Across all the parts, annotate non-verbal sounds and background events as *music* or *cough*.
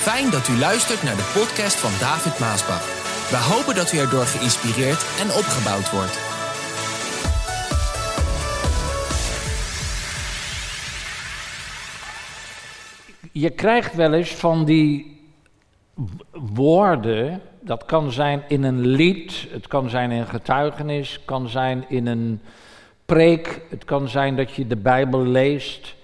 Fijn dat u luistert naar de podcast van David Maasbach. We hopen dat u erdoor geïnspireerd en opgebouwd wordt. Je krijgt wel eens van die woorden, dat kan zijn in een lied, het kan zijn in getuigenis, het kan zijn in een preek, het kan zijn dat je de Bijbel leest,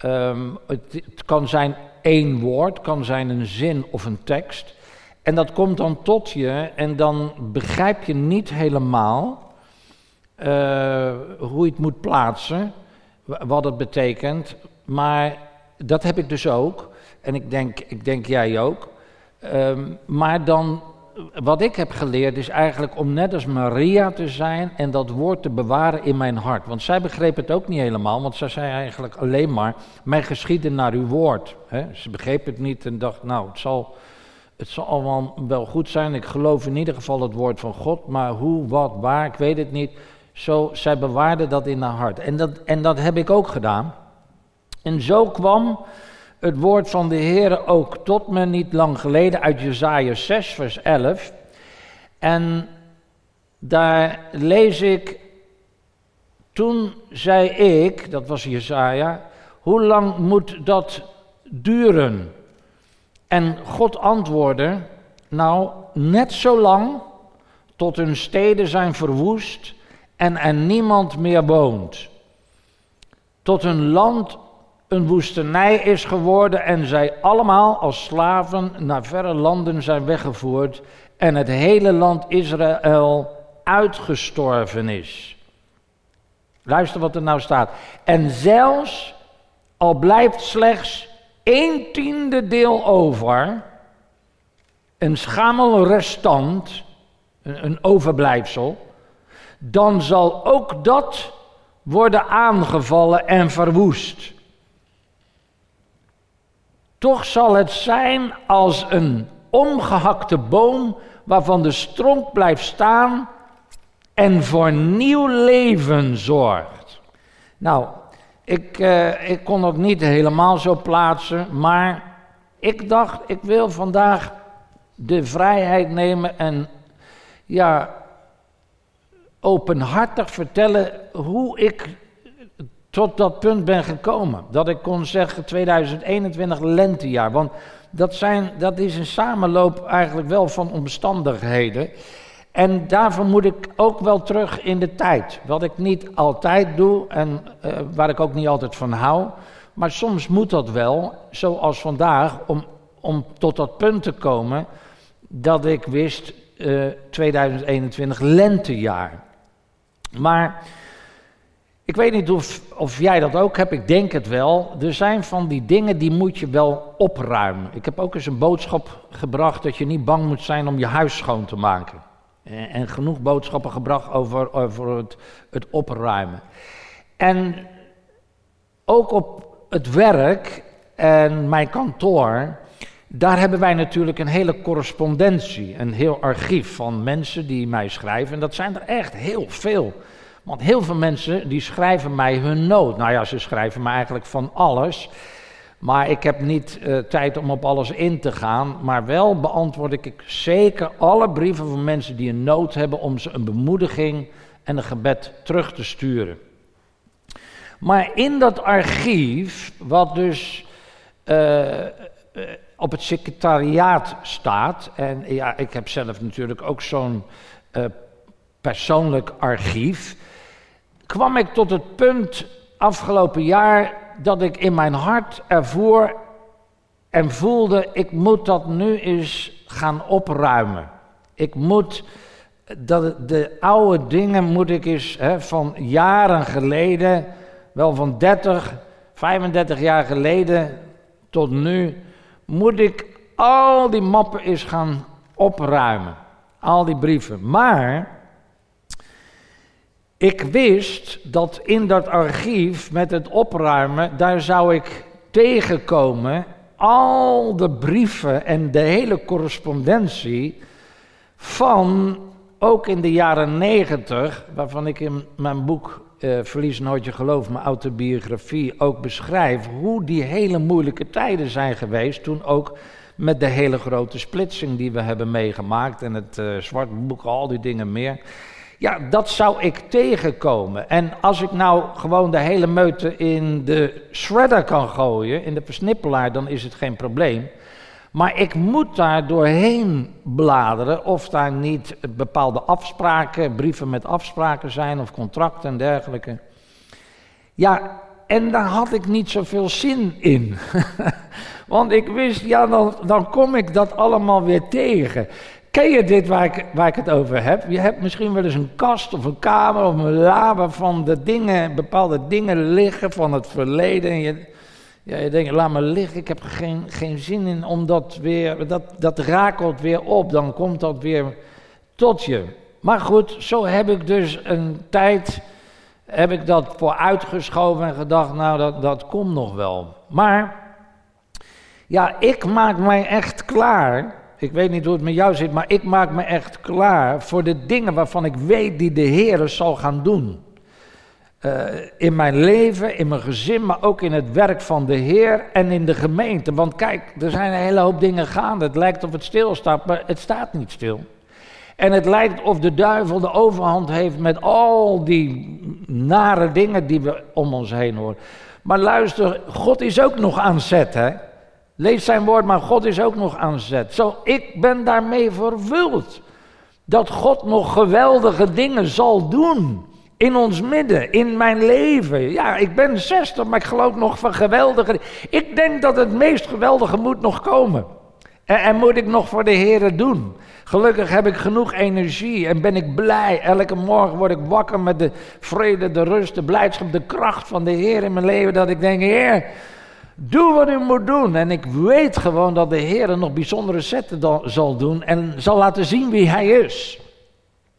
Ehm, het, het kan zijn één woord, kan zijn een zin of een tekst. En dat komt dan tot je en dan begrijp je niet helemaal uh, hoe je het moet plaatsen, wat het betekent. Maar dat heb ik dus ook. En ik denk, ik denk jij ook. Um, maar dan wat ik heb geleerd is eigenlijk om net als Maria te zijn en dat woord te bewaren in mijn hart. Want zij begreep het ook niet helemaal, want zij zei eigenlijk alleen maar, mij geschieden naar uw woord. Ze begreep het niet en dacht, nou, het zal, het zal allemaal wel goed zijn. Ik geloof in ieder geval het woord van God, maar hoe, wat, waar, ik weet het niet. Zo, zij bewaarde dat in haar hart. En dat, en dat heb ik ook gedaan. En zo kwam het woord van de Heer ook tot me niet lang geleden uit Jesaja 6, vers 11. En daar lees ik, toen zei ik, dat was Jesaja, hoe lang moet dat duren? En God antwoordde, nou, net zo lang tot hun steden zijn verwoest en er niemand meer woont. Tot hun land een woestenij is geworden en zij allemaal als slaven naar verre landen zijn weggevoerd en het hele land Israël uitgestorven is. Luister wat er nou staat. En zelfs al blijft slechts een tiende deel over, een schamel restant, een, overblijfsel, dan zal ook dat worden aangevallen en verwoest. Toch zal het zijn als een omgehakte boom waarvan de stronk blijft staan en voor nieuw leven zorgt. Nou, ik, uh, ik kon het niet helemaal zo plaatsen, maar ik dacht, ik wil vandaag de vrijheid nemen en ja, openhartig vertellen hoe ik tot dat punt ben gekomen. Dat ik kon zeggen 2021 lentejaar. Want dat, zijn, dat is een samenloop eigenlijk wel van omstandigheden. En daarvoor moet ik ook wel terug in de tijd. Wat ik niet altijd doe en uh, waar ik ook niet altijd van hou. Maar soms moet dat wel, zoals vandaag, om, om tot dat punt te komen dat ik wist uh, 2021 lentejaar. Maar ik weet niet of, of jij dat ook hebt, ik denk het wel. Er zijn van die dingen die moet je wel opruimen. Ik heb ook eens een boodschap gebracht dat je niet bang moet zijn om je huis schoon te maken. En, en genoeg boodschappen gebracht over, over het, het opruimen. En ook op het werk en mijn kantoor, daar hebben wij natuurlijk een hele correspondentie, een heel archief van mensen die mij schrijven. En dat zijn er echt heel veel. Want heel veel mensen die schrijven mij hun nood. Nou ja, ze schrijven me eigenlijk van alles. Maar ik heb niet uh, tijd om op alles in te gaan. Maar wel beantwoord ik zeker alle brieven van mensen die een nood hebben om ze een bemoediging en een gebed terug te sturen. Maar in dat archief, wat dus uh, uh, op het secretariaat staat, en ja, ik heb zelf natuurlijk ook zo'n persoonlijk archief kwam ik tot het punt afgelopen jaar dat ik in mijn hart ervoor en voelde, ik moet dat nu eens gaan opruimen. Ik moet, dat, de oude dingen moet ik eens hè, van jaren geleden, wel van 30, 35 jaar geleden tot nu, moet ik al die mappen eens gaan opruimen. Al die brieven. Maar ik wist dat in dat archief met het opruimen, daar zou ik tegenkomen al de brieven en de hele correspondentie van ook in de jaren negentig, waarvan ik in mijn boek uh, Verlies nooit je geloof, mijn autobiografie, ook beschrijf hoe die hele moeilijke tijden zijn geweest toen ook met de hele grote splitsing die we hebben meegemaakt en het uh, zwarte boek, al die dingen meer. Ja, dat zou ik tegenkomen. En als ik nou gewoon de hele meute in de shredder kan gooien, in de versnippelaar, dan is het geen probleem. Maar ik moet daar doorheen bladeren of daar niet bepaalde afspraken, brieven met afspraken zijn of contracten en dergelijke. Ja, en daar had ik niet zoveel zin in. *laughs* Want ik wist, ja, dan, dan kom ik dat allemaal weer tegen. Ken je dit waar ik, waar ik het over heb? Je hebt misschien wel eens een kast of een kamer of een la waarvan de dingen, bepaalde dingen liggen van het verleden. En je, ja, je denkt, laat me liggen, ik heb er geen, geen zin in om dat weer, dat, dat rakelt weer op. Dan komt dat weer tot je. Maar goed, zo heb ik dus een tijd, heb ik dat voor uitgeschoven en gedacht, nou dat, dat komt nog wel. Maar, ja, ik maak mij echt klaar ik weet niet hoe het met jou zit, maar ik maak me echt klaar voor de dingen waarvan ik weet die de Heer zal gaan doen. Uh, in mijn leven, in mijn gezin, maar ook in het werk van de Heer en in de gemeente. Want kijk, er zijn een hele hoop dingen gaande. Het lijkt of het stilstaat, maar het staat niet stil. En het lijkt of de duivel de overhand heeft met al die nare dingen die we om ons heen horen. Maar luister, God is ook nog aan zet, hè? Lees zijn woord, maar God is ook nog aan zet. Zo, ik ben daarmee vervuld. Dat God nog geweldige dingen zal doen. In ons midden, in mijn leven. Ja, ik ben 60, maar ik geloof nog van geweldige. Ik denk dat het meest geweldige moet nog komen. En, en moet ik nog voor de Heer doen. Gelukkig heb ik genoeg energie en ben ik blij. Elke morgen word ik wakker met de vrede, de rust, de blijdschap, de kracht van de Heer in mijn leven. Dat ik denk, Heer, Doe wat u moet doen. En ik weet gewoon dat de Heer nog bijzondere zetten zal doen en zal laten zien wie Hij is.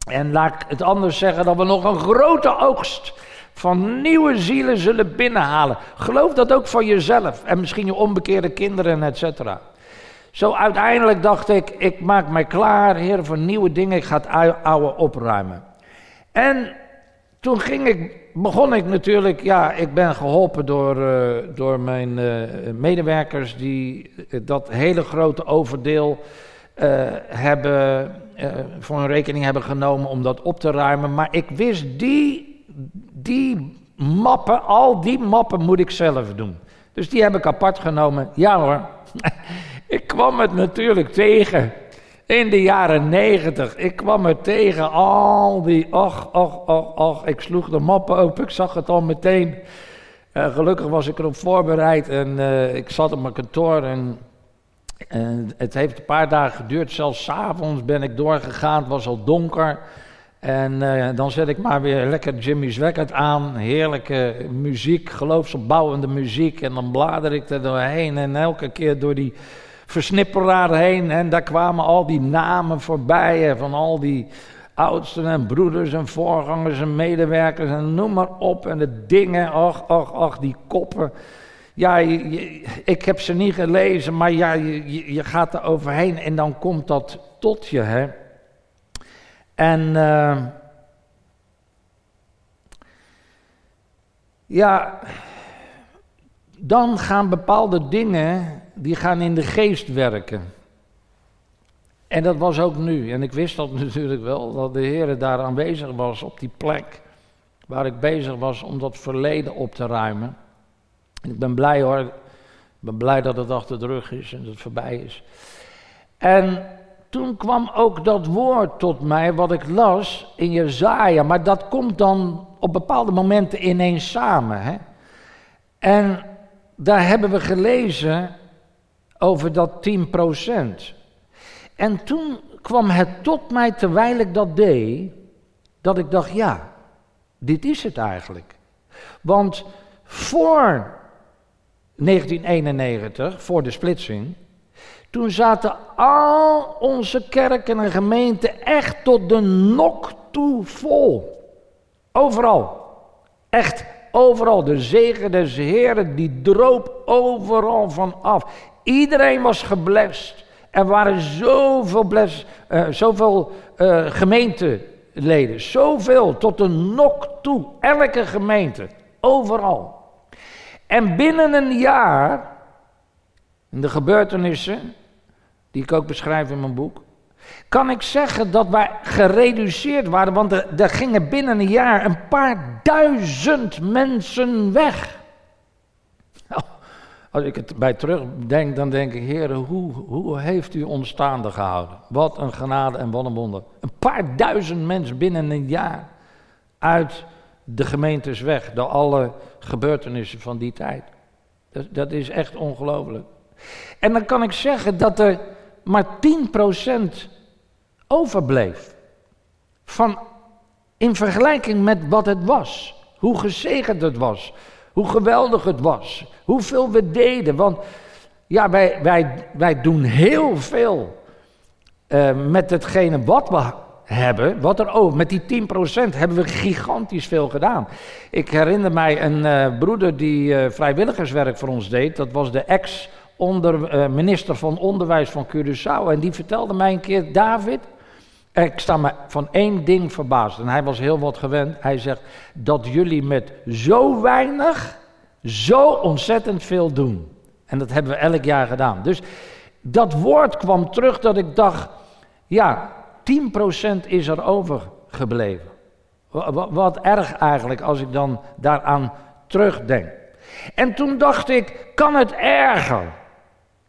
En laat ik het anders zeggen, dat we nog een grote oogst van nieuwe zielen zullen binnenhalen. Geloof dat ook voor jezelf en misschien je onbekeerde kinderen, et cetera. Zo uiteindelijk dacht ik, ik maak mij klaar, Heer, voor nieuwe dingen. Ik ga het oude opruimen. En toen ging ik, begon ik natuurlijk, ja, ik ben geholpen door, uh, door mijn uh, medewerkers die dat hele grote overdeel uh, hebben, voor hun rekening hebben genomen om dat op te ruimen. Maar ik wist, die, die mappen, al die mappen moet ik zelf doen. Dus die heb ik apart genomen. Ja hoor, *laughs* ik kwam het natuurlijk tegen. In de jaren negentig, ik kwam er tegen al die, och, och, och, och. Ik sloeg de mappen open, ik zag het al meteen. Uh, gelukkig was ik erop voorbereid en uh, ik zat op mijn kantoor en, en, het heeft een paar dagen geduurd. Zelfs s'avonds ben ik doorgegaan, het was al donker. En dan zet ik maar weer lekker Jimmy Zwaggart aan, heerlijke muziek, geloofsopbouwende muziek. En dan blader ik er doorheen en elke keer door die versnipperaar heen. En daar kwamen al die namen voorbij van al die oudsten en broeders en voorgangers en medewerkers en noem maar op. En de dingen, ach, ach, ach, die koppen. Ja, ik heb ze niet gelezen, maar ja, je, gaat er overheen en dan komt dat tot je, hè. En uh, ja, dan gaan bepaalde dingen die gaan in de geest werken. En dat was ook nu. En ik wist dat *laughs* natuurlijk wel, dat de Heer daar aanwezig was op die plek waar ik bezig was om dat verleden op te ruimen. En ik ben blij hoor, ik ben blij dat het achter de rug is en dat het voorbij is. En toen kwam ook dat woord tot mij wat ik las in Jezaja, maar dat komt dan op bepaalde momenten ineens samen. Hè? En daar hebben we gelezen over dat 10%. En toen kwam het tot mij terwijl ik dat deed, dat ik dacht, ja, dit is het eigenlijk. Want voor 1991, voor de splitsing, toen zaten al onze kerken en gemeenten echt tot de nok toe vol. Overal. Echt overal. De zegen des Heren die droop overal van af. Iedereen was geblest. Er waren zoveel, uh, zoveel uh, gemeenteleden. Zoveel, tot de nok toe. Elke gemeente. Overal. En binnen een jaar, de gebeurtenissen, die ik ook beschrijf in mijn boek, kan ik zeggen dat wij gereduceerd waren, want er gingen binnen een jaar een paar duizend mensen weg. Als ik het bij terugdenk, dan denk ik, heren, hoe, hoe heeft u ons staande gehouden? Wat een genade en wat een wonder. Een paar duizend mensen binnen een jaar uit de gemeentes weg, door alle gebeurtenissen van die tijd. Dat, dat is echt ongelooflijk. En dan kan ik zeggen dat er maar 10% overbleef. Van, in vergelijking met wat het was. Hoe gezegend het was. Hoe geweldig het was. Hoeveel we deden. Want ja, wij, wij, wij doen heel veel uh, met hetgene wat we hebben. Wat er ook, met die 10% hebben we gigantisch veel gedaan. Ik herinner mij een uh, broeder die uh, vrijwilligerswerk voor ons deed. Dat was de ex-minister van Onderwijs van Curaçao. En die vertelde mij een keer, David, ik sta me van één ding verbaasd. En hij was heel wat gewend. Hij zegt dat jullie met zo weinig zo ontzettend veel doen. En dat hebben we elk jaar gedaan. Dus dat woord kwam terug dat ik dacht, ja, 10% is er overgebleven. Wat erg eigenlijk als ik dan daaraan terugdenk. En toen dacht ik, kan het erger?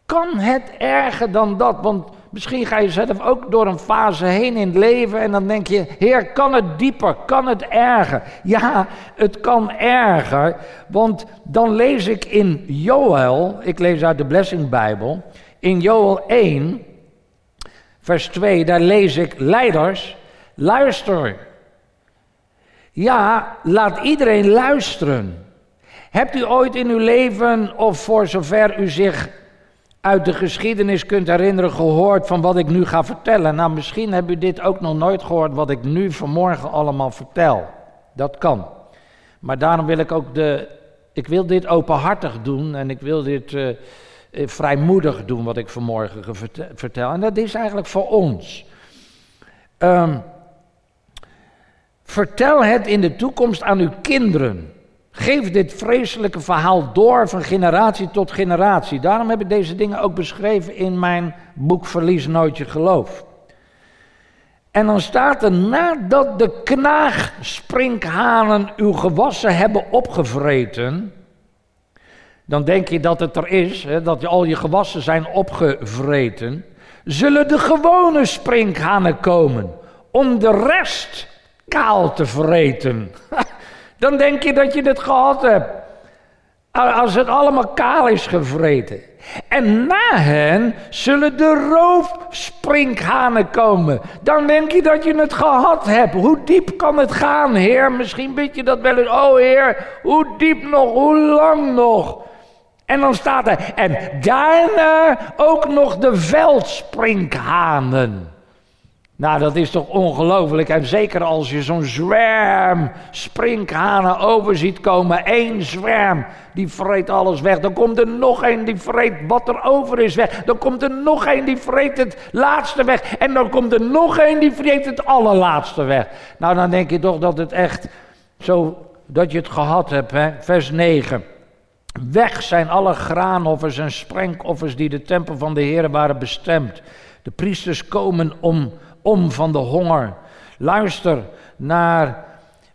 Kan het erger dan dat? Want misschien ga je zelf ook door een fase heen in het leven en dan denk je, Heer, kan het dieper? Kan het erger? Ja, het kan erger, want dan lees ik in Joel, ik lees uit de Blessing Bijbel, in Joel 1, vers 2, daar lees ik, leiders, luister. Ja, laat iedereen luisteren. Hebt u ooit in uw leven, of voor zover u zich uit de geschiedenis kunt herinneren, gehoord van wat ik nu ga vertellen? Nou, misschien hebt u dit ook nog nooit gehoord, wat ik nu vanmorgen allemaal vertel. Dat kan. Maar daarom wil ik ook de. Ik wil dit openhartig doen en ik wil dit. Uh, eh, vrijmoedig doen wat ik vanmorgen vertel. En dat is eigenlijk voor ons. Um, vertel het in de toekomst aan uw kinderen. Geef dit vreselijke verhaal door van generatie tot generatie. Daarom heb ik deze dingen ook beschreven in mijn boek Verlies nooit je geloof. En dan staat er nadat de knaagsprinkhanen uw gewassen hebben opgevreten dan denk je dat het er is, hè, dat al je gewassen zijn opgevreten. Zullen de gewone sprinkhanen komen om de rest kaal te vreten? *laughs* dan denk je dat je het gehad hebt. Als het allemaal kaal is gevreten. En na hen zullen de roofsprinkhanen komen. Dan denk je dat je het gehad hebt. Hoe diep kan het gaan, Heer? Misschien bid je dat wel eens. Oh, Heer, hoe diep nog? Hoe lang nog? En dan staat er, en daarna ook nog de veldsprinkhanen. Nou, dat is toch ongelooflijk. En zeker als je zo'n zwerm sprinkhanen over ziet komen. Eén zwerm, die vreet alles weg. Dan komt er nog één, die vreet wat er over is weg. Dan komt er nog één, die vreet het laatste weg. En dan komt er nog één, die vreet het allerlaatste weg. Nou, dan denk je toch dat het echt zo, dat je het gehad hebt, hè. Vers 9. Weg zijn alle graanoffers en sprenkoffers die de tempel van de Heer waren bestemd. De priesters komen om, om van de honger. Luister naar,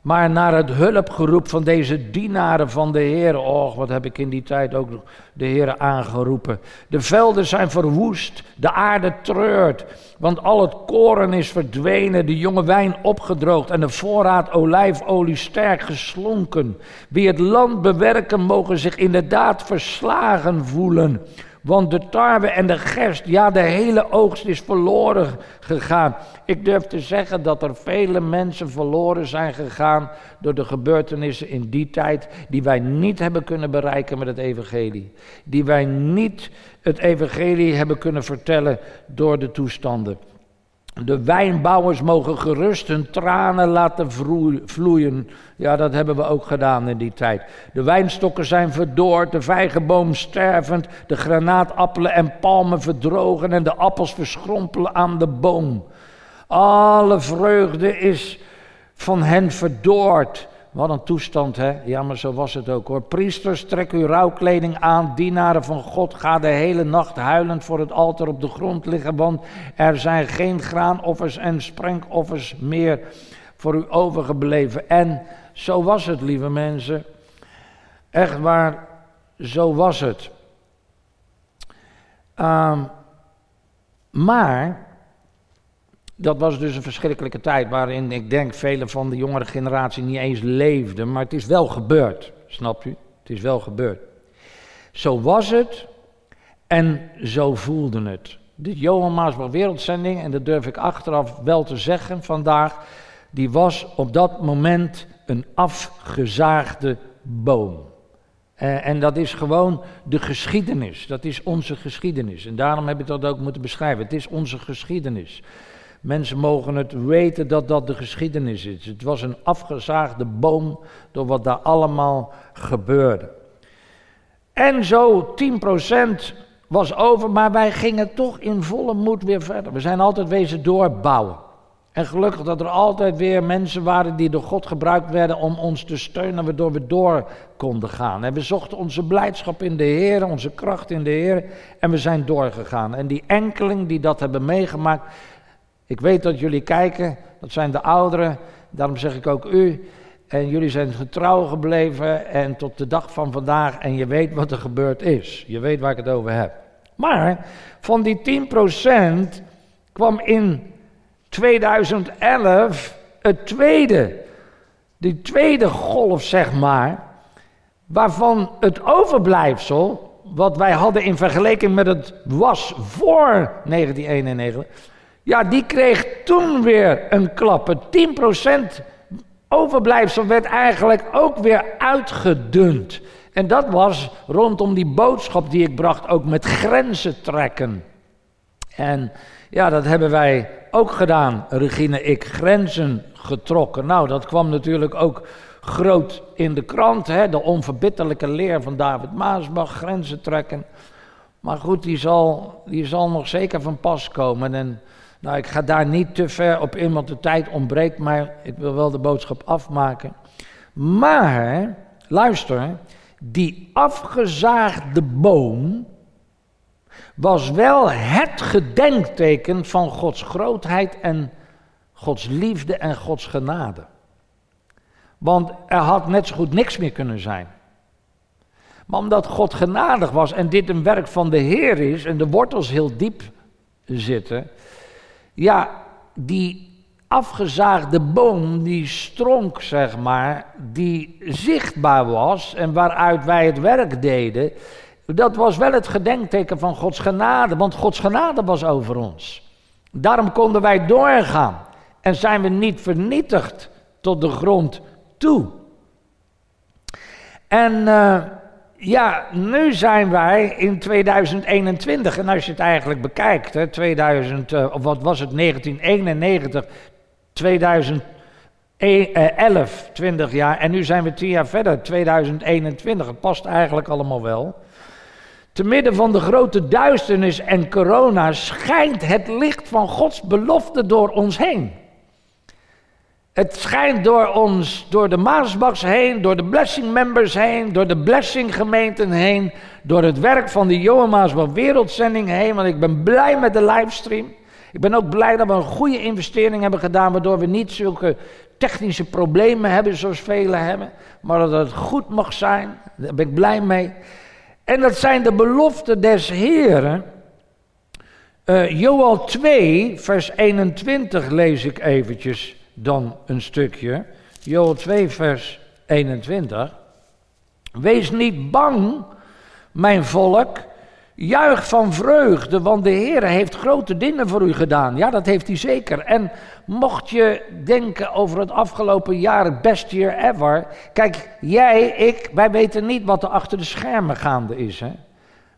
maar naar het hulpgeroep van deze dienaren van de Heer. Och, wat heb ik in die tijd ook de Heer aangeroepen. De velden zijn verwoest, de aarde treurt. Want al het koren is verdwenen, de jonge wijn opgedroogd en de voorraad olijfolie sterk geslonken. Wie het land bewerken, mogen zich inderdaad verslagen voelen. Want de tarwe en de gerst, ja, de hele oogst is verloren gegaan. Ik durf te zeggen dat er vele mensen verloren zijn gegaan door de gebeurtenissen in die tijd, die wij niet hebben kunnen bereiken met het evangelie. Die wij niet het evangelie hebben kunnen vertellen door de toestanden. De wijnbouwers mogen gerust hun tranen laten vloeien. Ja, dat hebben we ook gedaan in die tijd. De wijnstokken zijn verdoord, de vijgenboom stervend, de granaatappelen en palmen verdrogen en de appels verschrompelen aan de boom. Alle vreugde is van hen verdoord, Wat een toestand, hè? Ja, maar zo was het ook hoor. Priesters, trek uw rouwkleding aan. Dienaren van God, ga de hele nacht huilend voor het altaar op de grond liggen. Want er zijn geen graanoffers en sprengoffers meer voor u overgebleven. En zo was het, lieve mensen. Echt waar, zo was het. Um, maar dat was dus een verschrikkelijke tijd waarin ik denk velen van de jongere generatie niet eens leefden. Maar het is wel gebeurd, snap je? Het is wel gebeurd. Zo was het en zo voelden het. Dit Johan Maasbach wereldzending, en dat durf ik achteraf wel te zeggen vandaag, die was op dat moment een afgezaagde boom. Uh, en dat is gewoon de geschiedenis. Dat is onze geschiedenis. En daarom heb ik dat ook moeten beschrijven. Het is onze geschiedenis. Mensen mogen het weten dat dat de geschiedenis is. Het was een afgezaagde boom door wat daar allemaal gebeurde. En zo 10% was over, maar wij gingen toch in volle moed weer verder. We zijn altijd wezen doorbouwen. En gelukkig dat er altijd weer mensen waren die door God gebruikt werden om ons te steunen, waardoor we door konden gaan. En we zochten onze blijdschap in de Heer, onze kracht in de Heer, en we zijn doorgegaan. En die enkeling die dat hebben meegemaakt, ik weet dat jullie kijken, dat zijn de ouderen, daarom zeg ik ook u. En jullie zijn getrouw gebleven en tot de dag van vandaag en je weet wat er gebeurd is. Je weet waar ik het over heb. Maar van die 10% kwam in 2011 het tweede, die tweede golf zeg maar, waarvan het overblijfsel, wat wij hadden in vergelijking met het was voor 1991, ja, die kreeg toen weer een klap. Het 10% overblijfsel werd eigenlijk ook weer uitgedund. En dat was rondom die boodschap die ik bracht, ook met grenzen trekken. En ja, dat hebben wij ook gedaan, Regine, ik, grenzen getrokken. Nou, dat kwam natuurlijk ook groot in de krant, hè, de onverbitterlijke leer van David Maasbach, grenzen trekken. Maar goed, die zal, die zal nog zeker van pas komen. En nou, ik ga daar niet te ver op in, want de tijd ontbreekt, maar ik wil wel de boodschap afmaken. Maar, luister, die afgezaagde boom was wel het gedenkteken van Gods grootheid en Gods liefde en Gods genade. Want er had net zo goed niks meer kunnen zijn. Maar omdat God genadig was en dit een werk van de Heer is en de wortels heel diep zitten, ja, die afgezaagde boom, die stronk, zeg maar, die zichtbaar was en waaruit wij het werk deden, dat was wel het gedenkteken van Gods genade, want Gods genade was over ons. Daarom konden wij doorgaan en zijn we niet vernietigd tot de grond toe. En uh, ja, nu zijn wij in 2021 en als je het eigenlijk bekijkt, hè, 2000, uh, of wat was het, 1991, 2011, 20 jaar en nu zijn we 10 jaar verder, 2021. Het past eigenlijk allemaal wel. Te midden van de grote duisternis en corona schijnt het licht van Gods belofte door ons heen. Het schijnt door ons, door de Maasbachs heen, door de Blessing Members heen, door de Blessing gemeenten heen, door het werk van de Johan Maasbach Wereldzending heen, want ik ben blij met de livestream. Ik ben ook blij dat we een goede investering hebben gedaan, waardoor we niet zulke technische problemen hebben zoals velen hebben, maar dat het goed mag zijn. Daar ben ik blij mee. En dat zijn de beloften des Heren. Uh, Joel 2, vers 21 lees ik eventjes dan een stukje. Joel 2, vers 21. Wees niet bang, mijn volk. Juich van vreugde, want de Heer heeft grote dingen voor u gedaan. Ja, dat heeft hij zeker. En mocht je denken over het afgelopen jaar, best year ever. Kijk, jij, ik, wij weten niet wat er achter de schermen gaande is. Hè?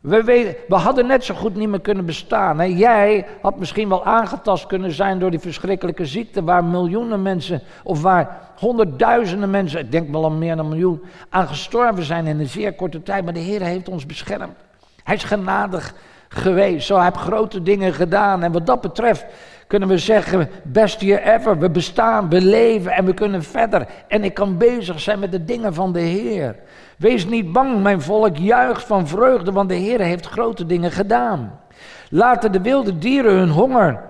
We, we hadden net zo goed niet meer kunnen bestaan. Hè? Jij had misschien wel aangetast kunnen zijn door die verschrikkelijke ziekte, waar miljoenen mensen, of waar honderdduizenden mensen, ik denk wel al meer dan een miljoen, aan gestorven zijn in een zeer korte tijd. Maar de Heer heeft ons beschermd. Hij is genadig geweest. Zo hij heeft grote dingen gedaan. En wat dat betreft kunnen we zeggen, best year ever. We bestaan, we leven en we kunnen verder. En ik kan bezig zijn met de dingen van de Heer. Wees niet bang, mijn volk juicht van vreugde, want de Heer heeft grote dingen gedaan. Laten de wilde dieren hun honger,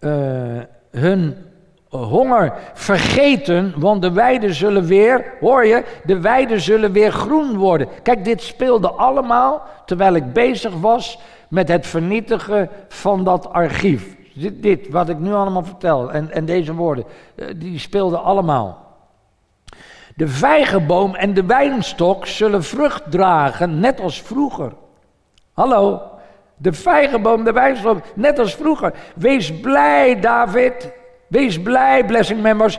uh, hun honger vergeten, want de weiden zullen weer, hoor je, de weiden zullen weer groen worden. Kijk, dit speelde allemaal terwijl ik bezig was met het vernietigen van dat archief. Dit, dit wat ik nu allemaal vertel en, en deze woorden, eh, die speelden allemaal. De vijgenboom en de wijnstok zullen vrucht dragen, net als vroeger. Hallo, de vijgenboom, de wijnstok, net als vroeger. Wees blij, David. Wees blij, blessing members.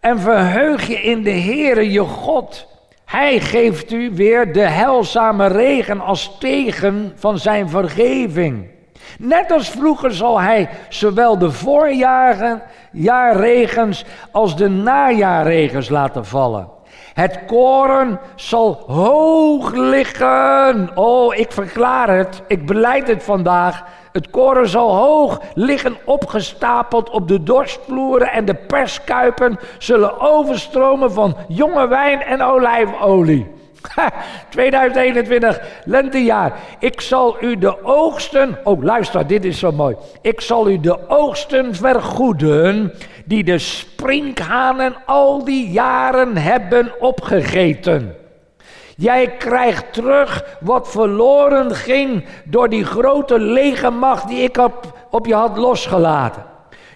En verheug je in de Heere je God. Hij geeft u weer de heilzame regen als tegen van zijn vergeving. Net als vroeger zal hij zowel de voorjaarregens als de najaarregens laten vallen. Het koren zal hoog liggen. Oh, ik verklaar het. Ik beleid het vandaag. Het koren zal hoog liggen opgestapeld op de dorstvloeren en de perskuipen zullen overstromen van jonge wijn en olijfolie. *laughs* 2021, lentejaar. Ik zal u de oogsten, oh luister, dit is zo mooi. Ik zal u de oogsten vergoeden die de sprinkhanen al die jaren hebben opgegeten. Jij krijgt terug wat verloren ging door die grote lege macht die ik op, op je had losgelaten.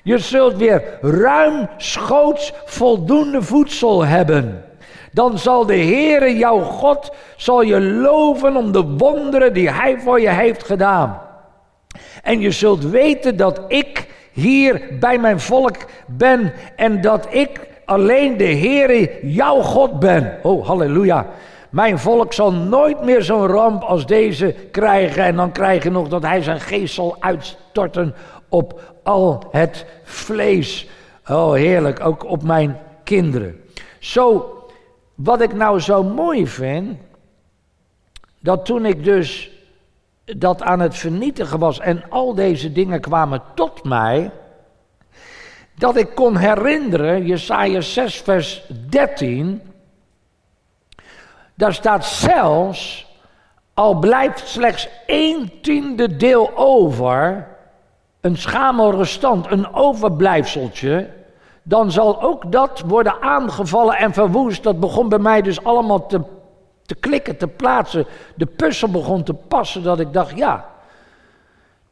Je zult weer ruimschoots voldoende voedsel hebben. Dan zal de Heere jouw God zal je loven om de wonderen die Hij voor je heeft gedaan. En je zult weten dat ik hier bij mijn volk ben en dat ik alleen de Heere jouw God ben. Oh, halleluja. Mijn volk zal nooit meer zo'n ramp als deze krijgen. En dan krijg je nog dat hij zijn geest zal uitstorten op al het vlees. Oh, heerlijk, ook op mijn kinderen. Zo, wat ik nou zo mooi vind, dat toen ik dus dat aan het vernietigen was en al deze dingen kwamen tot mij, dat ik kon herinneren, Jesaja 6 vers 13, daar staat zelfs, al blijft slechts één tiende deel over, een schamelrestant, een overblijfseltje, dan zal ook dat worden aangevallen en verwoest. Dat begon bij mij dus allemaal te, te klikken, te plaatsen. De puzzel begon te passen dat ik dacht, ja,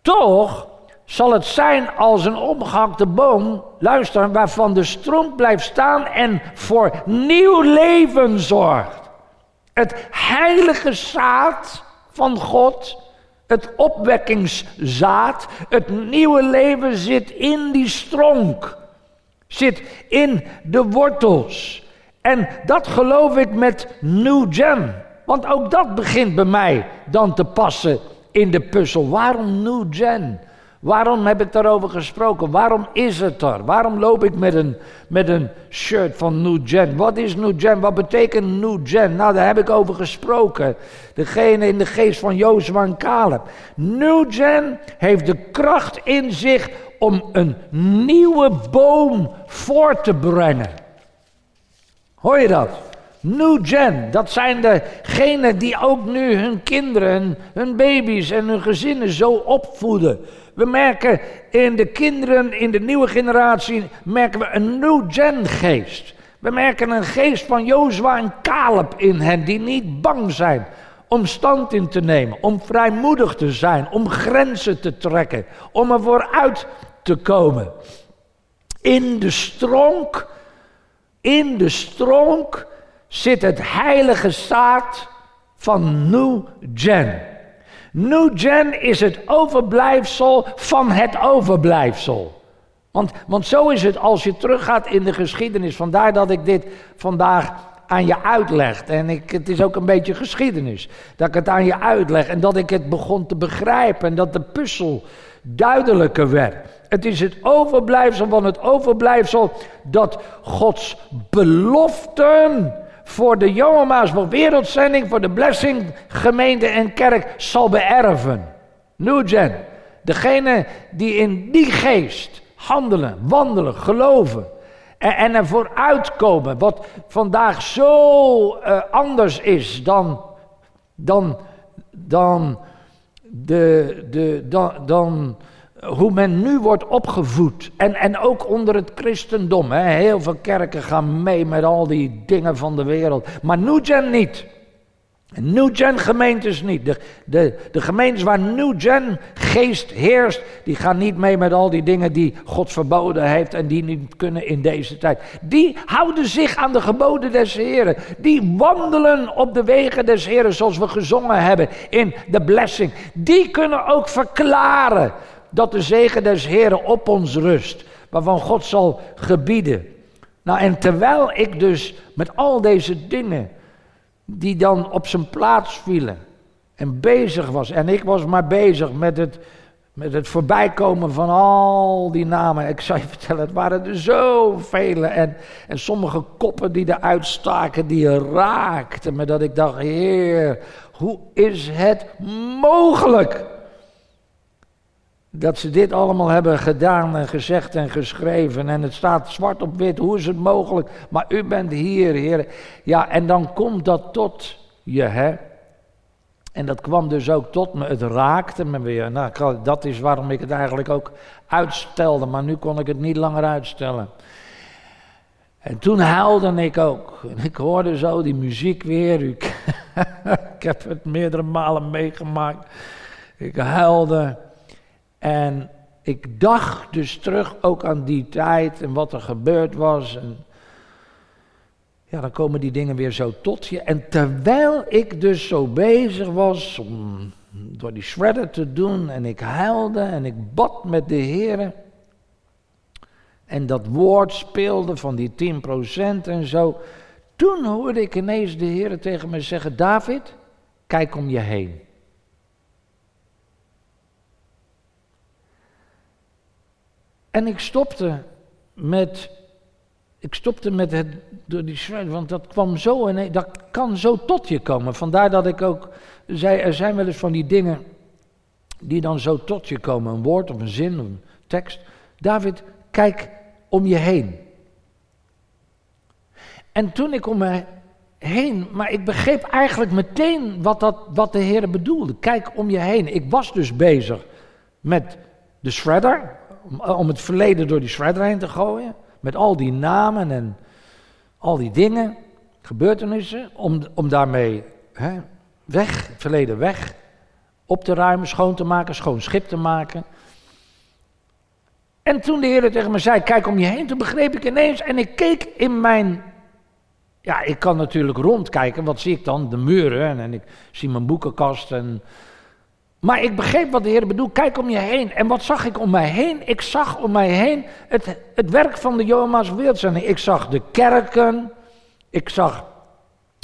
toch zal het zijn als een omgehakte boom, luister, waarvan de stronk blijft staan en voor nieuw leven zorgt. Het heilige zaad van God, het opwekkingszaad, het nieuwe leven zit in die stronk. Zit in de wortels. En dat geloof ik met New Gen. Want ook dat begint bij mij dan te passen in de puzzel. Waarom New Gen? Waarom heb ik daarover gesproken? Waarom is het er? Waarom loop ik met een, met een shirt van New Gen? Wat is New Gen? Wat betekent New Gen? Nou, daar heb ik over gesproken. Degene in de geest van Jozef en Caleb. New Gen heeft de kracht in zich om een nieuwe boom voor te brengen. Hoor je dat? New Gen, dat zijn degenen die ook nu hun kinderen, hun baby's en hun gezinnen zo opvoeden. We merken in de kinderen, in de nieuwe generatie, merken we een New Gen geest. We merken een geest van Jozua en Caleb in hen, die niet bang zijn om stand in te nemen, om vrijmoedig te zijn, om grenzen te trekken, om er vooruit te komen. In de stronk, in de stronk zit het heilige zaad van New Gen. New Gen is het overblijfsel van het overblijfsel. Want, want zo is het als je teruggaat in de geschiedenis. Vandaar dat ik dit vandaag aan je uitleg. En ik, het is ook een beetje geschiedenis. Dat ik het aan je uitleg en dat ik het begon te begrijpen. En dat de puzzel duidelijker werd. Het is het overblijfsel van het overblijfsel dat Gods beloften voor de jonge Maasbach wereldzending, voor de blessing, gemeente en kerk zal beërven. New Gen. Degene die in die geest handelen, wandelen, geloven. En, en ervoor uitkomen. Wat vandaag zo uh, anders is dan, dan, dan, de, de, dan, dan hoe men nu wordt opgevoed. En, en ook onder het christendom. Hè. Heel veel kerken gaan mee met al die dingen van de wereld. Maar New niet. New Gen gemeentes niet. De, de, de gemeentes waar New Gen geest heerst, die gaan niet mee met al die dingen die God verboden heeft en die niet kunnen in deze tijd. Die houden zich aan de geboden des Heren. Die wandelen op de wegen des Heren zoals we gezongen hebben in de blessing. Die kunnen ook verklaren dat de zegen des Heren op ons rust, waarvan God zal gebieden. Nou, en terwijl ik dus met al deze dingen die dan op zijn plaats vielen en bezig was, en ik was maar bezig met het, met het voorbijkomen van al die namen. Ik zou je *laughs* vertellen, het waren er zoveel. En, en sommige koppen die eruit staken, die raakten me. Dat ik dacht, heer, hoe is het mogelijk? Dat ze dit allemaal hebben gedaan en gezegd en geschreven. En het staat zwart op wit. Hoe is het mogelijk? Maar u bent hier, Heer. Ja, en dan komt dat tot je, hè? En dat kwam dus ook tot me. Het raakte me weer. Nou, dat is waarom ik het eigenlijk ook uitstelde. Maar nu kon ik het niet langer uitstellen. En toen huilde ik ook. En ik hoorde zo die muziek weer. ik *laughs* heb het meerdere malen meegemaakt. Ik huilde. En ik dacht dus terug ook aan die tijd en wat er gebeurd was. En ja, dan komen die dingen weer zo tot je. En terwijl ik dus zo bezig was om door die shredder te doen en ik huilde en ik bad met de heren. En dat woord speelde van die 10% en zo. Toen hoorde ik ineens de heren tegen me zeggen, David, kijk om je heen. En ik stopte met, ik stopte met het, door die schrijven, want dat kwam zo en dat kan zo tot je komen. Vandaar dat ik ook zei, er zijn wel eens van die dingen die dan zo tot je komen. Een woord of een zin of een tekst. David, kijk om je heen. En toen ik om me heen, maar ik begreep eigenlijk meteen wat, dat, wat de Heer bedoelde. Kijk om je heen. Ik was dus bezig met de shredder, om het verleden door die shredder heen te gooien. Met al die namen en al die dingen, gebeurtenissen. Om, om daarmee hè, weg, het verleden weg, op te ruimen, schoon te maken, schoon schip te maken. En toen de Heer tegen me zei, kijk om je heen, toen begreep ik ineens. En ik keek in mijn ja, ik kan natuurlijk rondkijken. Wat zie ik dan? De muren. En ik zie mijn boekenkast. En maar ik begreep wat de Heer bedoelt. Kijk om je heen. En wat zag ik om mij heen? Ik zag om mij heen het, het werk van de Johannes Wereldzending. Ik zag de kerken. Ik zag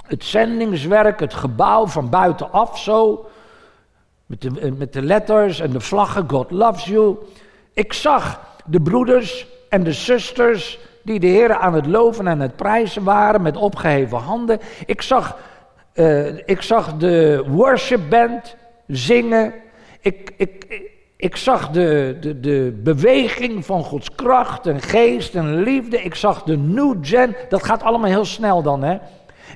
het zendingswerk, het gebouw van buitenaf zo. Met de, met de letters en de vlaggen, God loves you. Ik zag de broeders en de zusters die de Heer aan het loven en het prijzen waren met opgeheven handen. Ik zag, uh, ik zag de worship band zingen. Ik, ik, ik zag de, de, de beweging van Gods kracht en geest en liefde. Ik zag de new gen. Dat gaat allemaal heel snel dan, hè.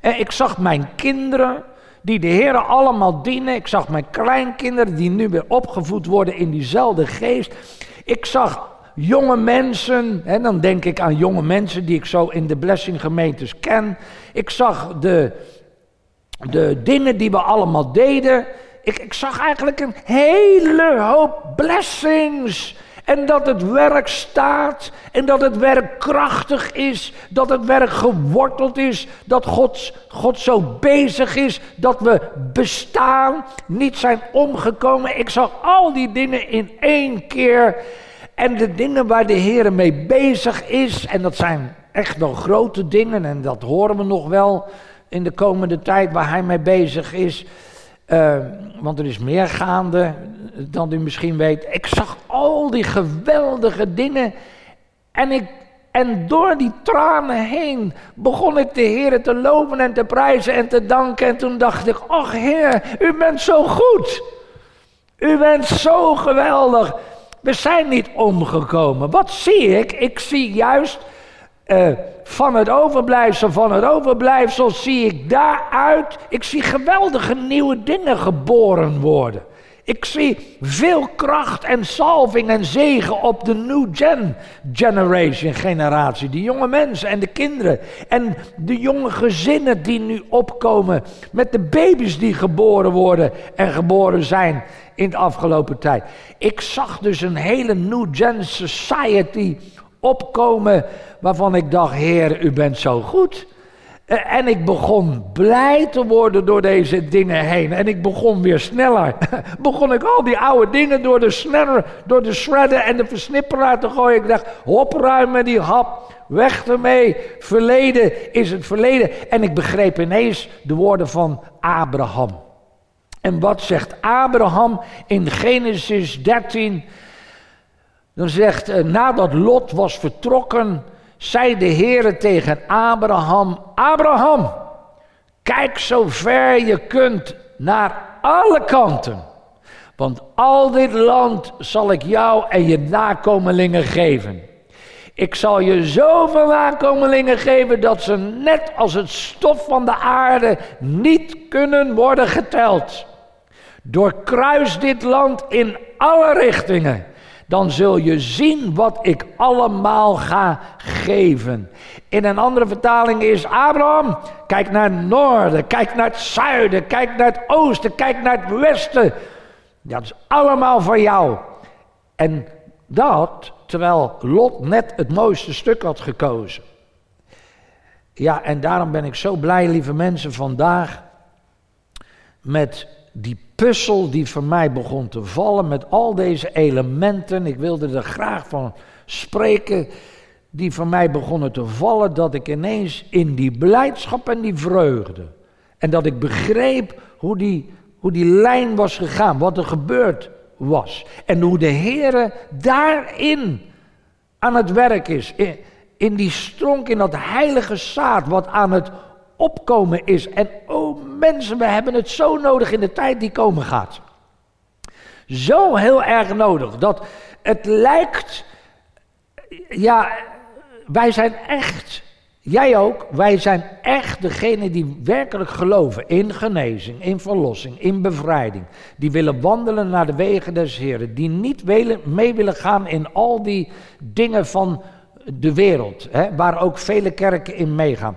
En ik zag mijn kinderen, die de Heer allemaal dienen. Ik zag mijn kleinkinderen, die nu weer opgevoed worden in diezelfde geest. Ik zag jonge mensen, en dan denk ik aan jonge mensen die ik zo in de blessing gemeentes ken. Ik zag de, de dingen die we allemaal deden. Ik, ik zag eigenlijk een hele hoop blessings. En dat het werk staat. En dat het werk krachtig is. Dat het werk geworteld is. Dat God, God zo bezig is. Dat we bestaan. Niet zijn omgekomen. Ik zag al die dingen in één keer. En de dingen waar de Heer mee bezig is. En dat zijn echt wel grote dingen. En dat horen we nog wel in de komende tijd waar hij mee bezig is. Uh, want er is meer gaande dan u misschien weet. Ik zag al die geweldige dingen. En, ik, en door die tranen heen begon ik de Heer te loven en te prijzen en te danken. En toen dacht ik, ach Heer, u bent zo goed. U bent zo geweldig. We zijn niet omgekomen. Wat zie ik? Ik zie juist uh, van het overblijfsel van het overblijfsel zie ik daaruit, ik zie geweldige nieuwe dingen geboren worden. Ik zie veel kracht en salving en zegen op de New Gen Generation generatie. Die jonge mensen en de kinderen. En de jonge gezinnen die nu opkomen. Met de baby's die geboren worden en geboren zijn in de afgelopen tijd. Ik zag dus een hele New Gen Society opkomen waarvan ik dacht, Heer, u bent zo goed. Eh, en ik begon blij te worden door deze dingen heen. En ik begon weer sneller. *laughs* begon ik al die oude dingen door de sneller, door de shredder en de versnipperaar te gooien. Ik dacht, opruimen die hap. Weg ermee. Verleden is het verleden. En ik begreep ineens de woorden van Abraham. En wat zegt Abraham in Genesis 13? Dan zegt, uh, nadat Lot was vertrokken, zei de Heere tegen Abraham, Abraham, kijk zo ver je kunt naar alle kanten. Want al dit land zal ik jou en je nakomelingen geven. Ik zal je zoveel nakomelingen geven dat ze net als het stof van de aarde niet kunnen worden geteld. Doorkruis dit land in alle richtingen dan zul je zien wat ik allemaal ga geven. In een andere vertaling is Abraham, kijk naar het noorden, kijk naar het zuiden, kijk naar het oosten, kijk naar het westen. Dat is allemaal van jou. En dat terwijl Lot net het mooiste stuk had gekozen. Ja, en daarom ben ik zo blij, lieve mensen, vandaag met die puzzel die voor mij begon te vallen met al deze elementen. Ik wilde er graag van spreken. Die voor mij begonnen te vallen, dat ik ineens in die blijdschap en die vreugde. En dat ik begreep hoe die, hoe die lijn was gegaan, wat er gebeurd was. En hoe de Heer daarin aan het werk is. In, in die stronk, in dat heilige zaad, wat aan het opkomen is. En oh mensen, we hebben het zo nodig in de tijd die komen gaat. Zo heel erg nodig dat het lijkt, ja, wij zijn echt, jij ook, wij zijn echt degene die werkelijk geloven in genezing, in verlossing, in bevrijding. Die willen wandelen naar de wegen des Heren, die niet mee willen gaan in al die dingen van de wereld, hè, waar ook vele kerken in meegaan.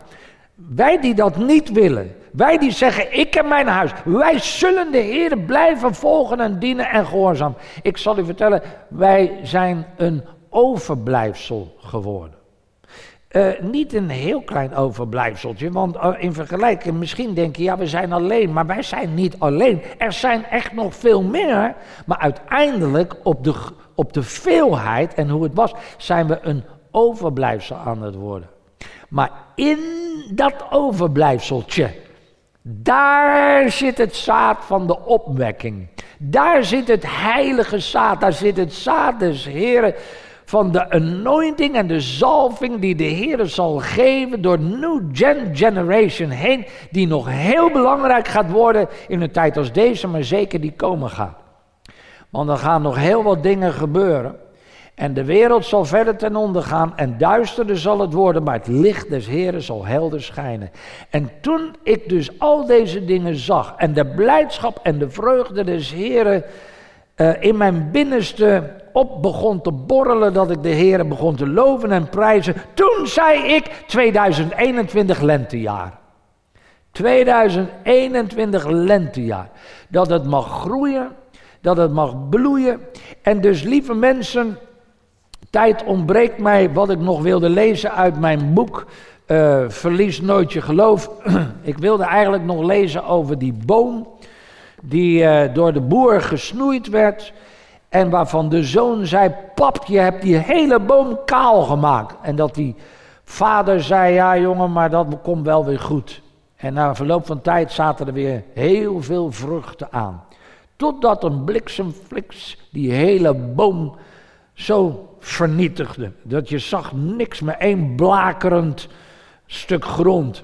Wij die dat niet willen, wij die zeggen, ik heb mijn huis, wij zullen de Heer blijven volgen en dienen en gehoorzaam. Ik zal u vertellen, wij zijn een overblijfsel geworden. Uh, niet een heel klein overblijfseltje, want uh, in vergelijking misschien denk je, ja we zijn alleen, maar wij zijn niet alleen. Er zijn echt nog veel meer, maar uiteindelijk op de, op de veelheid en hoe het was, zijn we een overblijfsel aan het worden. Maar in dat overblijfseltje, daar zit het zaad van de opwekking. Daar zit het heilige zaad, daar zit het zaad des Heren van de anointing en de zalving die de Heer zal geven door New Gen Generation heen, die nog heel belangrijk gaat worden in een tijd als deze, maar zeker die komen gaat. Want er gaan nog heel wat dingen gebeuren. En de wereld zal verder ten onder gaan en duisterder zal het worden, maar het licht des Heren zal helder schijnen. En toen ik dus al deze dingen zag en de blijdschap en de vreugde des Heren uh, in mijn binnenste op begon te borrelen, dat ik de Heren begon te loven en prijzen, toen zei ik 2021 lentejaar. 2021 lentejaar. Dat het mag groeien, dat het mag bloeien. En dus lieve mensen, Tijd ontbreekt mij wat ik nog wilde lezen uit mijn boek uh, Verlies nooit je geloof. *clears throat* ik wilde eigenlijk nog lezen over die boom die uh, door de boer gesnoeid werd. En waarvan de zoon zei: Pap, je hebt die hele boom kaal gemaakt. En dat die vader zei: Ja, jongen, maar dat komt wel weer goed. En na verloop van tijd zaten er weer heel veel vruchten aan. Totdat een bliksemflits die hele boom zo vernietigde. Dat je zag niks meer, één blakerend stuk grond.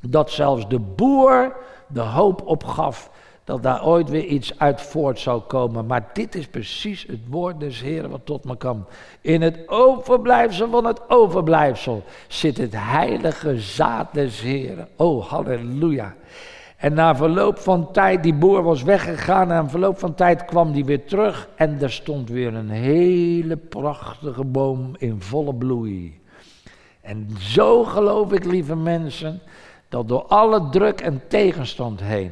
Dat zelfs de boer de hoop opgaf dat daar ooit weer iets uit voort zou komen. Maar dit is precies het woord des Heren wat tot me kwam. In het overblijfsel van het overblijfsel zit het heilige zaad des Heren. Oh, halleluja. En na verloop van tijd, die boer was weggegaan. En na verloop van tijd kwam die weer terug. En er stond weer een hele prachtige boom in volle bloei. En zo geloof ik, lieve mensen, dat door alle druk en tegenstand heen,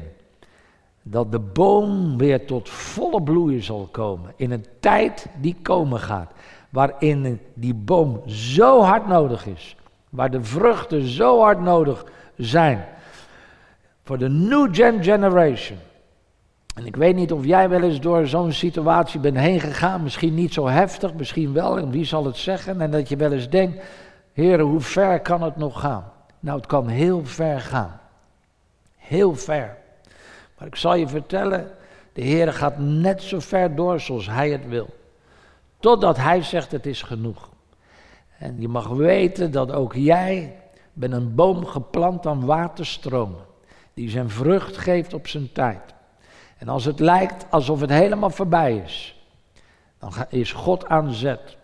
dat de boom weer tot volle bloei zal komen. In een tijd die komen gaat. Waarin die boom zo hard nodig is. Waar de vruchten zo hard nodig zijn. Voor de New Gen Generation. En ik weet niet of jij wel eens door zo'n situatie bent heen gegaan. Misschien niet zo heftig, misschien wel. En wie zal het zeggen? En dat je wel eens denkt: Heren, hoe ver kan het nog gaan? Nou, het kan heel ver gaan. Heel ver. Maar ik zal je vertellen: de Heer gaat net zo ver door zoals Hij het wil. Totdat Hij zegt: Het is genoeg. En je mag weten dat ook jij bent een boom geplant aan waterstromen die zijn vrucht geeft op zijn tijd. En als het lijkt alsof het helemaal voorbij is, dan is God aan zet.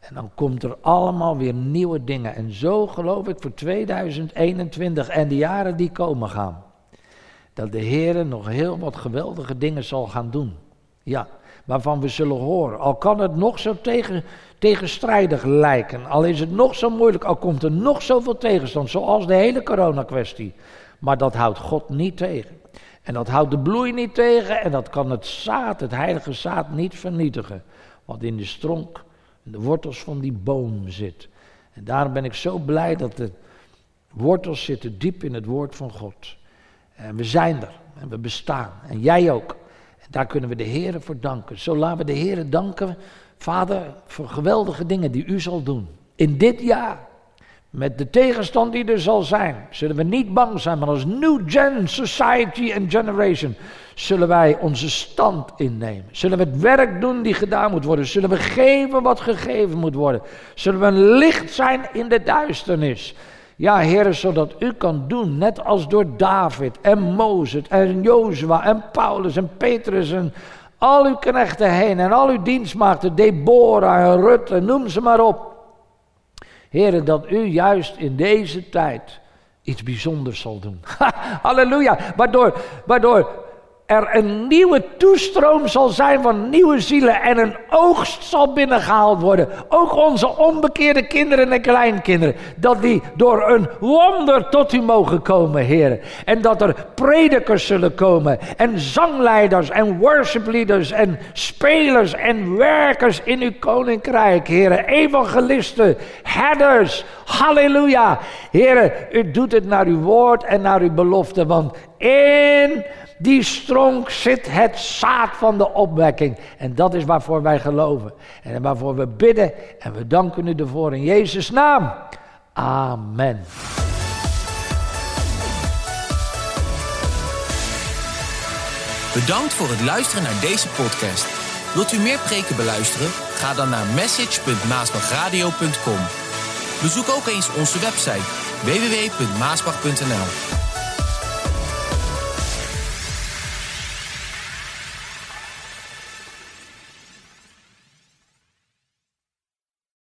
En dan komt er allemaal weer nieuwe dingen. En zo geloof ik voor 2021 en de jaren die komen gaan. Dat de Heer nog heel wat geweldige dingen zal gaan doen. Ja, waarvan we zullen horen. Al kan het nog zo tegen, tegenstrijdig lijken. Al is het nog zo moeilijk. Al komt er nog zoveel tegenstand. Zoals de hele coronakwestie. Maar dat houdt God niet tegen. En dat houdt de bloei niet tegen en dat kan het zaad, het heilige zaad, niet vernietigen. Wat in de stronk, in de wortels van die boom zit. En daarom ben ik zo blij dat de wortels zitten diep in het woord van God. En we zijn er en we bestaan. En jij ook. En daar kunnen we de Heer voor danken. Zo laten we de Heer danken, Vader, voor geweldige dingen die u zal doen. In dit jaar. Met de tegenstand die er zal zijn, zullen we niet bang zijn, maar als New Gen Society and Generation zullen wij onze stand innemen. Zullen we het werk doen die gedaan moet worden. Zullen we geven wat gegeven moet worden. Zullen we een licht zijn in de duisternis. Ja, heren, zodat u kan doen, net als door David en Mozes en Jozua en Paulus en Petrus en al uw knechten heen en al uw dienstmaagden, Deborah en Rutte, noem ze maar op. Heren, dat u juist in deze tijd iets bijzonders zal doen. *laughs* Halleluja. Waardoor, waardoor er een nieuwe toestroom zal zijn van nieuwe zielen en een oogst zal binnengehaald worden. Ook onze onbekeerde kinderen en kleinkinderen. Dat die door een wonder tot u mogen komen, heren. En dat er predikers zullen komen en zangleiders en worshipleaders en spelers en werkers in uw koninkrijk, heren. Evangelisten, herders, halleluja. Heren, u doet het naar uw woord en naar uw belofte, want in die stronk zit het zaad van de opwekking. En dat is waarvoor wij geloven. En waarvoor we bidden. En we danken u ervoor in Jezus' naam. Amen. Bedankt voor het luisteren naar deze podcast. Wilt u meer preken beluisteren? Ga dan naar message.maasbachradio.com. Bezoek ook eens onze website www.maasbach.nl